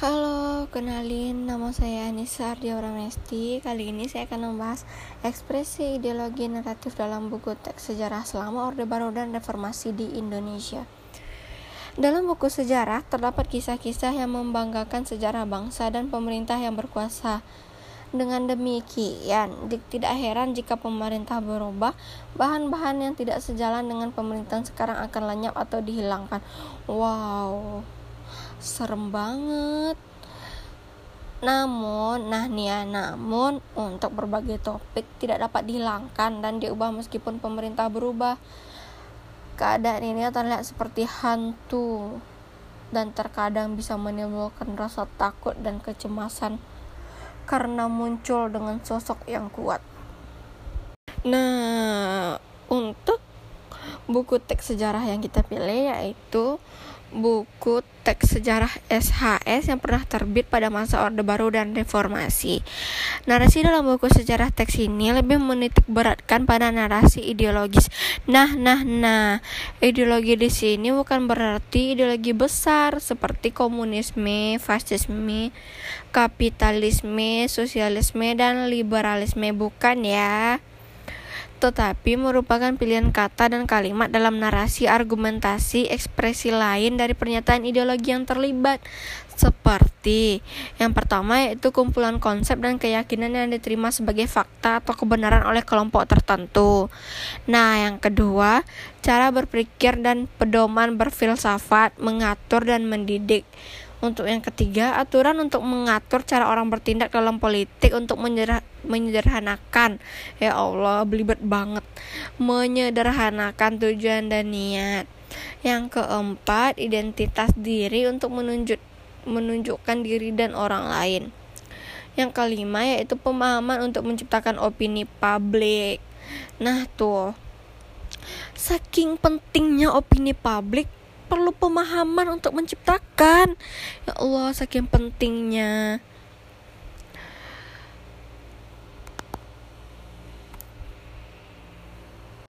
Halo, kenalin nama saya Anissa Ardia Ramesti. Kali ini saya akan membahas ekspresi ideologi naratif dalam buku teks sejarah selama Orde Baru dan Reformasi di Indonesia. Dalam buku sejarah terdapat kisah-kisah yang membanggakan sejarah bangsa dan pemerintah yang berkuasa. Dengan demikian, tidak heran jika pemerintah berubah, bahan-bahan yang tidak sejalan dengan pemerintahan sekarang akan lenyap atau dihilangkan. Wow serem banget namun, nah nih ya, namun untuk berbagai topik tidak dapat dihilangkan dan diubah meskipun pemerintah berubah. Keadaan ini terlihat seperti hantu dan terkadang bisa menimbulkan rasa takut dan kecemasan karena muncul dengan sosok yang kuat. Nah, untuk buku teks sejarah yang kita pilih yaitu buku teks sejarah SHS yang pernah terbit pada masa Orde Baru dan Reformasi. Narasi dalam buku sejarah teks ini lebih menitik beratkan pada narasi ideologis. Nah, nah, nah, ideologi di sini bukan berarti ideologi besar seperti komunisme, fasisme, kapitalisme, sosialisme, dan liberalisme bukan ya tetapi merupakan pilihan kata dan kalimat dalam narasi, argumentasi, ekspresi lain dari pernyataan ideologi yang terlibat. Seperti yang pertama yaitu kumpulan konsep dan keyakinan yang diterima sebagai fakta atau kebenaran oleh kelompok tertentu. Nah, yang kedua, cara berpikir dan pedoman berfilsafat, mengatur dan mendidik. Untuk yang ketiga, aturan untuk mengatur cara orang bertindak dalam politik untuk menyederhanakan. Ya Allah, belibet banget. Menyederhanakan tujuan dan niat. Yang keempat, identitas diri untuk menunjuk menunjukkan diri dan orang lain. Yang kelima yaitu pemahaman untuk menciptakan opini publik. Nah, tuh. Saking pentingnya opini publik, perlu pemahaman untuk menciptakan. Ya Allah, saking pentingnya.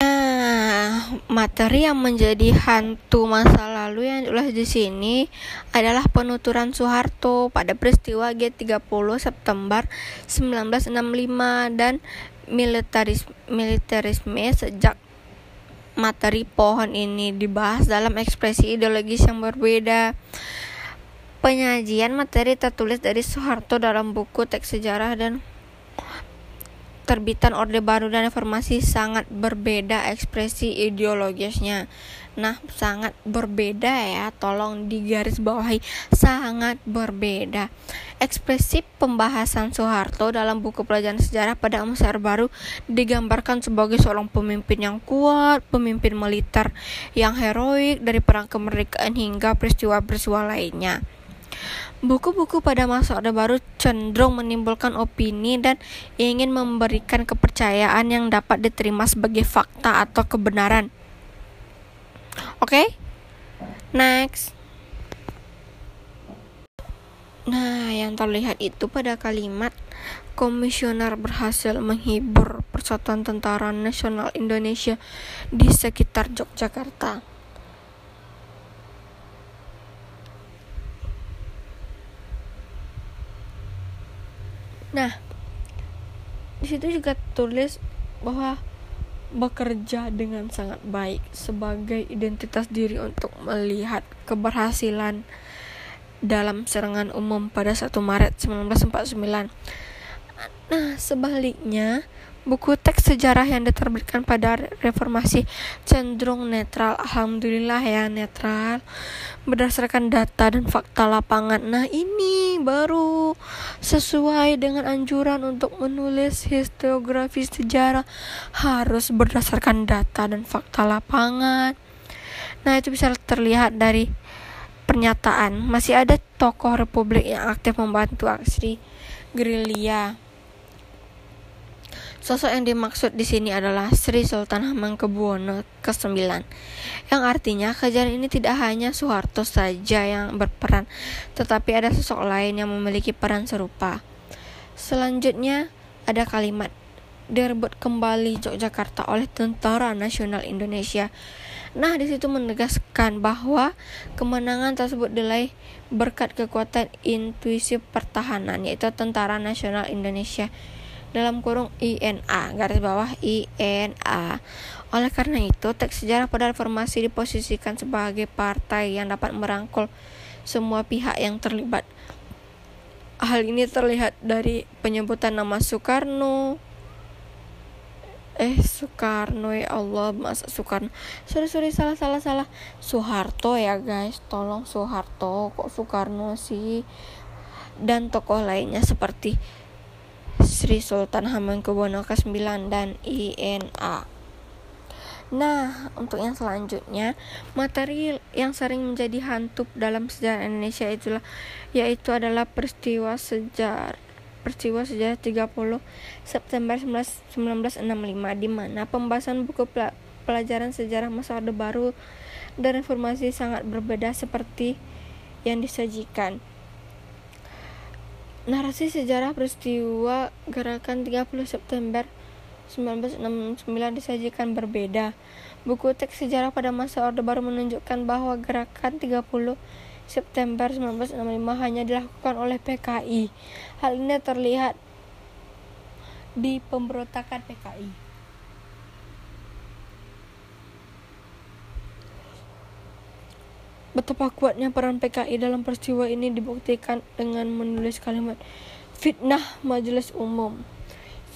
Nah, materi yang menjadi hantu masa lalu yang ditulis di sini adalah penuturan Soeharto pada peristiwa G30 September 1965 dan militarisme, militarisme sejak materi pohon ini dibahas dalam ekspresi ideologis yang berbeda. Penyajian materi tertulis dari Soeharto dalam buku teks sejarah dan terbitan Orde Baru dan Reformasi sangat berbeda ekspresi ideologisnya. Nah, sangat berbeda ya, tolong digaris bawahi sangat berbeda. Ekspresi pembahasan Soeharto dalam buku pelajaran sejarah pada masa baru digambarkan sebagai seorang pemimpin yang kuat, pemimpin militer yang heroik dari perang kemerdekaan hingga peristiwa-peristiwa lainnya. Buku-buku pada masa Orde Baru cenderung menimbulkan opini dan ingin memberikan kepercayaan yang dapat diterima sebagai fakta atau kebenaran. Oke? Okay? Next. Nah, yang terlihat itu pada kalimat komisioner berhasil menghibur Persatuan Tentara Nasional Indonesia di sekitar Yogyakarta. Nah, di situ juga tulis bahwa bekerja dengan sangat baik sebagai identitas diri untuk melihat keberhasilan dalam serangan umum pada 1 Maret 1949. Nah, sebaliknya, buku teks sejarah yang diterbitkan pada reformasi cenderung netral. Alhamdulillah ya netral berdasarkan data dan fakta lapangan. Nah, ini baru sesuai dengan anjuran untuk menulis historiografi sejarah harus berdasarkan data dan fakta lapangan. Nah, itu bisa terlihat dari pernyataan masih ada tokoh republik yang aktif membantu aksi gerilya Sosok yang dimaksud di sini adalah Sri Sultan Hamengkubuwono ke-9 yang artinya kejadian ini tidak hanya Soeharto saja yang berperan tetapi ada sosok lain yang memiliki peran serupa. Selanjutnya ada kalimat direbut kembali Yogyakarta oleh Tentara Nasional Indonesia. Nah, di situ menegaskan bahwa kemenangan tersebut diraih berkat kekuatan intuisi pertahanan yaitu Tentara Nasional Indonesia dalam kurung INA garis bawah INA. Oleh karena itu, teks sejarah pada reformasi diposisikan sebagai partai yang dapat merangkul semua pihak yang terlibat. Hal ini terlihat dari penyebutan nama Soekarno, eh Soekarno ya Allah masa Soekarno? Sorry sorry salah salah salah. Soeharto ya guys. Tolong Soeharto kok Soekarno sih? Dan tokoh lainnya seperti Sri Sultan Hamengkubuwono ke-9 dan INA Nah, untuk yang selanjutnya, materi yang sering menjadi hantu dalam sejarah Indonesia itulah yaitu adalah peristiwa sejarah peristiwa sejarah 30 September 1965 di mana pembahasan buku pelajaran sejarah masa Orde Baru dan reformasi sangat berbeda seperti yang disajikan. Narasi sejarah peristiwa gerakan 30 September 1969 disajikan berbeda. Buku teks sejarah pada masa Orde Baru menunjukkan bahwa gerakan 30 September 1965 hanya dilakukan oleh PKI. Hal ini terlihat di pemberontakan PKI. Betapa kuatnya peran PKI dalam peristiwa ini dibuktikan dengan menulis kalimat fitnah majelis umum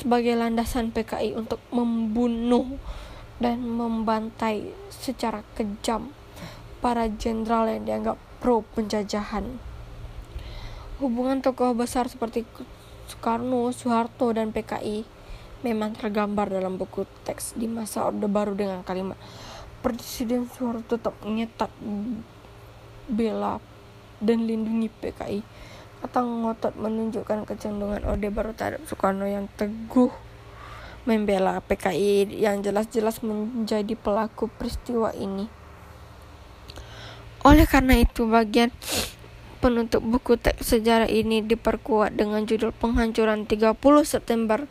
sebagai landasan PKI untuk membunuh dan membantai secara kejam para jenderal yang dianggap pro penjajahan. Hubungan tokoh besar seperti Soekarno, Soeharto, dan PKI memang tergambar dalam buku teks di masa Orde Baru dengan kalimat Presiden Soeharto tetap nyetak bela dan lindungi PKI atau ngotot menunjukkan kecenderungan Orde Baru terhadap Soekarno yang teguh membela PKI yang jelas-jelas menjadi pelaku peristiwa ini. Oleh karena itu, bagian penutup buku teks sejarah ini diperkuat dengan judul Penghancuran 30 September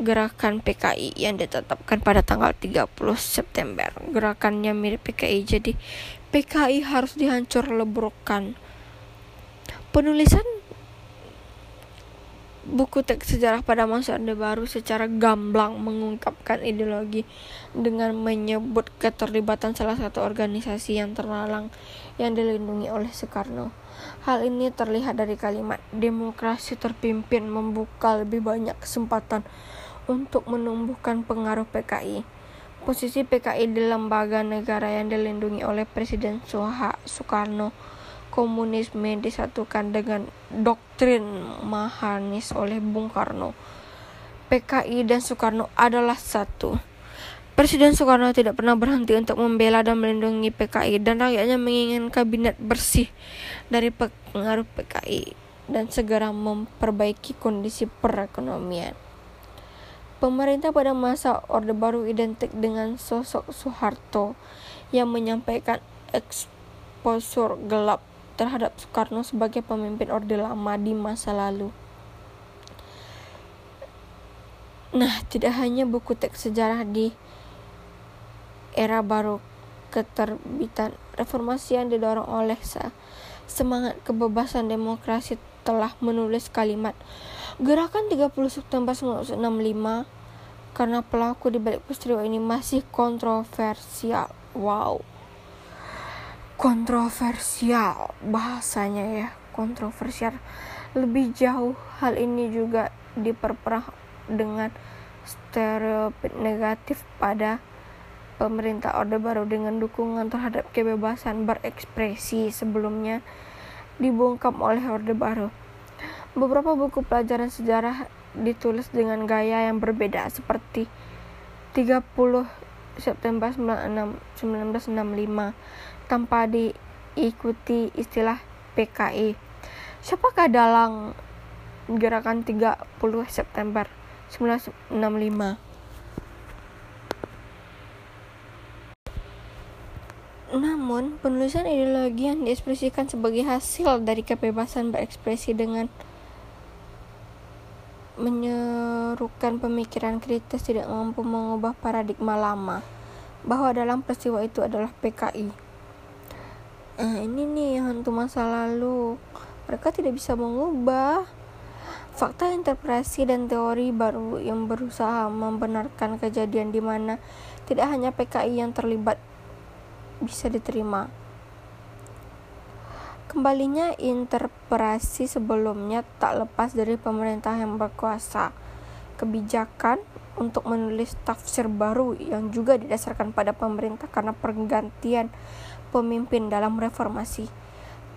Gerakan PKI yang ditetapkan pada tanggal 30 September. Gerakannya mirip PKI, jadi PKI harus dihancur leburkan. Penulisan Buku teks sejarah pada masa Orde Baru secara gamblang mengungkapkan ideologi dengan menyebut keterlibatan salah satu organisasi yang terlalang yang dilindungi oleh Soekarno. Hal ini terlihat dari kalimat demokrasi terpimpin membuka lebih banyak kesempatan untuk menumbuhkan pengaruh PKI. Posisi PKI di lembaga negara yang dilindungi oleh Presiden Soekarno komunisme disatukan dengan doktrin Mahanis oleh Bung Karno. PKI dan Soekarno adalah satu. Presiden Soekarno tidak pernah berhenti untuk membela dan melindungi PKI dan rakyatnya menginginkan kabinet bersih dari pengaruh PKI dan segera memperbaiki kondisi perekonomian. Pemerintah pada masa Orde Baru identik dengan sosok Soeharto yang menyampaikan eksposur gelap terhadap Soekarno sebagai pemimpin Orde Lama di masa lalu. Nah, tidak hanya buku teks sejarah di era baru keterbitan reformasi yang didorong oleh semangat kebebasan demokrasi telah menulis kalimat Gerakan 30 September 1965 karena pelaku di balik peristiwa ini masih kontroversial. Wow kontroversial bahasanya ya kontroversial lebih jauh hal ini juga diperparah dengan stereotip negatif pada pemerintah Orde Baru dengan dukungan terhadap kebebasan berekspresi sebelumnya dibungkam oleh Orde Baru. Beberapa buku pelajaran sejarah ditulis dengan gaya yang berbeda seperti 30 September 1965 tanpa diikuti istilah PKI. Siapakah dalang gerakan 30 September 1965? Namun, penulisan ideologi yang diekspresikan sebagai hasil dari kebebasan berekspresi dengan menyerukan pemikiran kritis tidak mampu mengubah paradigma lama bahwa dalam peristiwa itu adalah PKI. Nah, ini nih hantu masa lalu. Mereka tidak bisa mengubah fakta interpretasi dan teori baru yang berusaha membenarkan kejadian di mana tidak hanya PKI yang terlibat bisa diterima. Kembalinya interpretasi sebelumnya tak lepas dari pemerintah yang berkuasa. Kebijakan untuk menulis tafsir baru yang juga didasarkan pada pemerintah karena pergantian pemimpin dalam reformasi.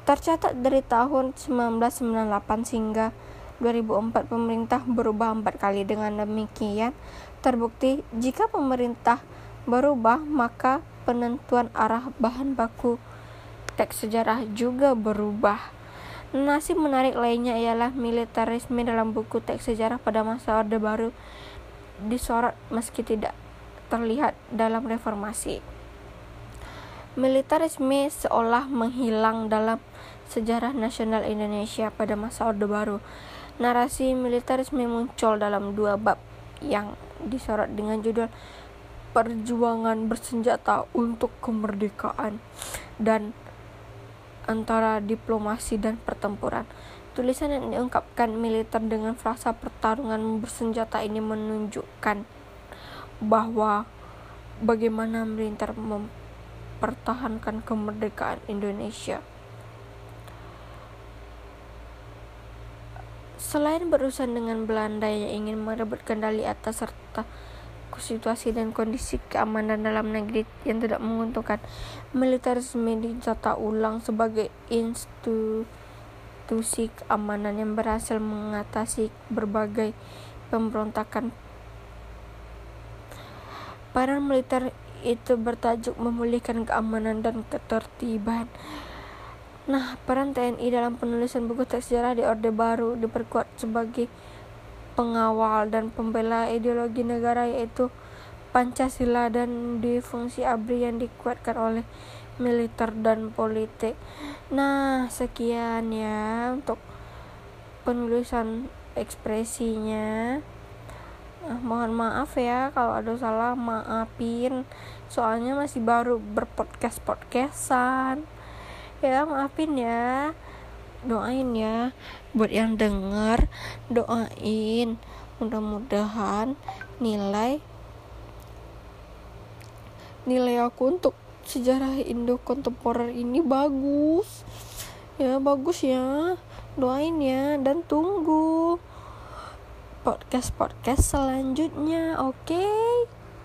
Tercatat dari tahun 1998 hingga 2004 pemerintah berubah empat kali dengan demikian terbukti jika pemerintah berubah maka penentuan arah bahan baku teks sejarah juga berubah. Nasib menarik lainnya ialah militerisme dalam buku teks sejarah pada masa Orde Baru disorot meski tidak terlihat dalam reformasi. Militerisme seolah menghilang dalam sejarah nasional Indonesia pada masa Orde Baru. Narasi militerisme muncul dalam dua bab yang disorot dengan judul Perjuangan Bersenjata untuk Kemerdekaan dan antara diplomasi dan pertempuran. Tulisan yang diungkapkan militer dengan frasa pertarungan bersenjata ini menunjukkan bahwa bagaimana militer mempertahankan kemerdekaan Indonesia. Selain berurusan dengan Belanda yang ingin merebut kendali atas serta situasi dan kondisi keamanan dalam negeri yang tidak menguntungkan, militerisme ditata ulang sebagai institusi keamanan yang berhasil mengatasi berbagai pemberontakan. Peran militer itu bertajuk memulihkan keamanan dan ketertiban. Nah, peran TNI dalam penulisan buku teks sejarah di Orde Baru diperkuat sebagai pengawal dan pembela ideologi negara yaitu Pancasila dan di fungsi ABRI yang dikuatkan oleh militer dan politik. Nah, sekian ya untuk penulisan ekspresinya. Nah, mohon maaf ya kalau ada salah maafin soalnya masih baru berpodcast podcastan ya maafin ya doain ya. Buat yang denger doain. Mudah-mudahan nilai nilai aku untuk sejarah Indo kontemporer ini bagus. Ya bagus ya. Doain ya dan tunggu podcast podcast selanjutnya oke? okay?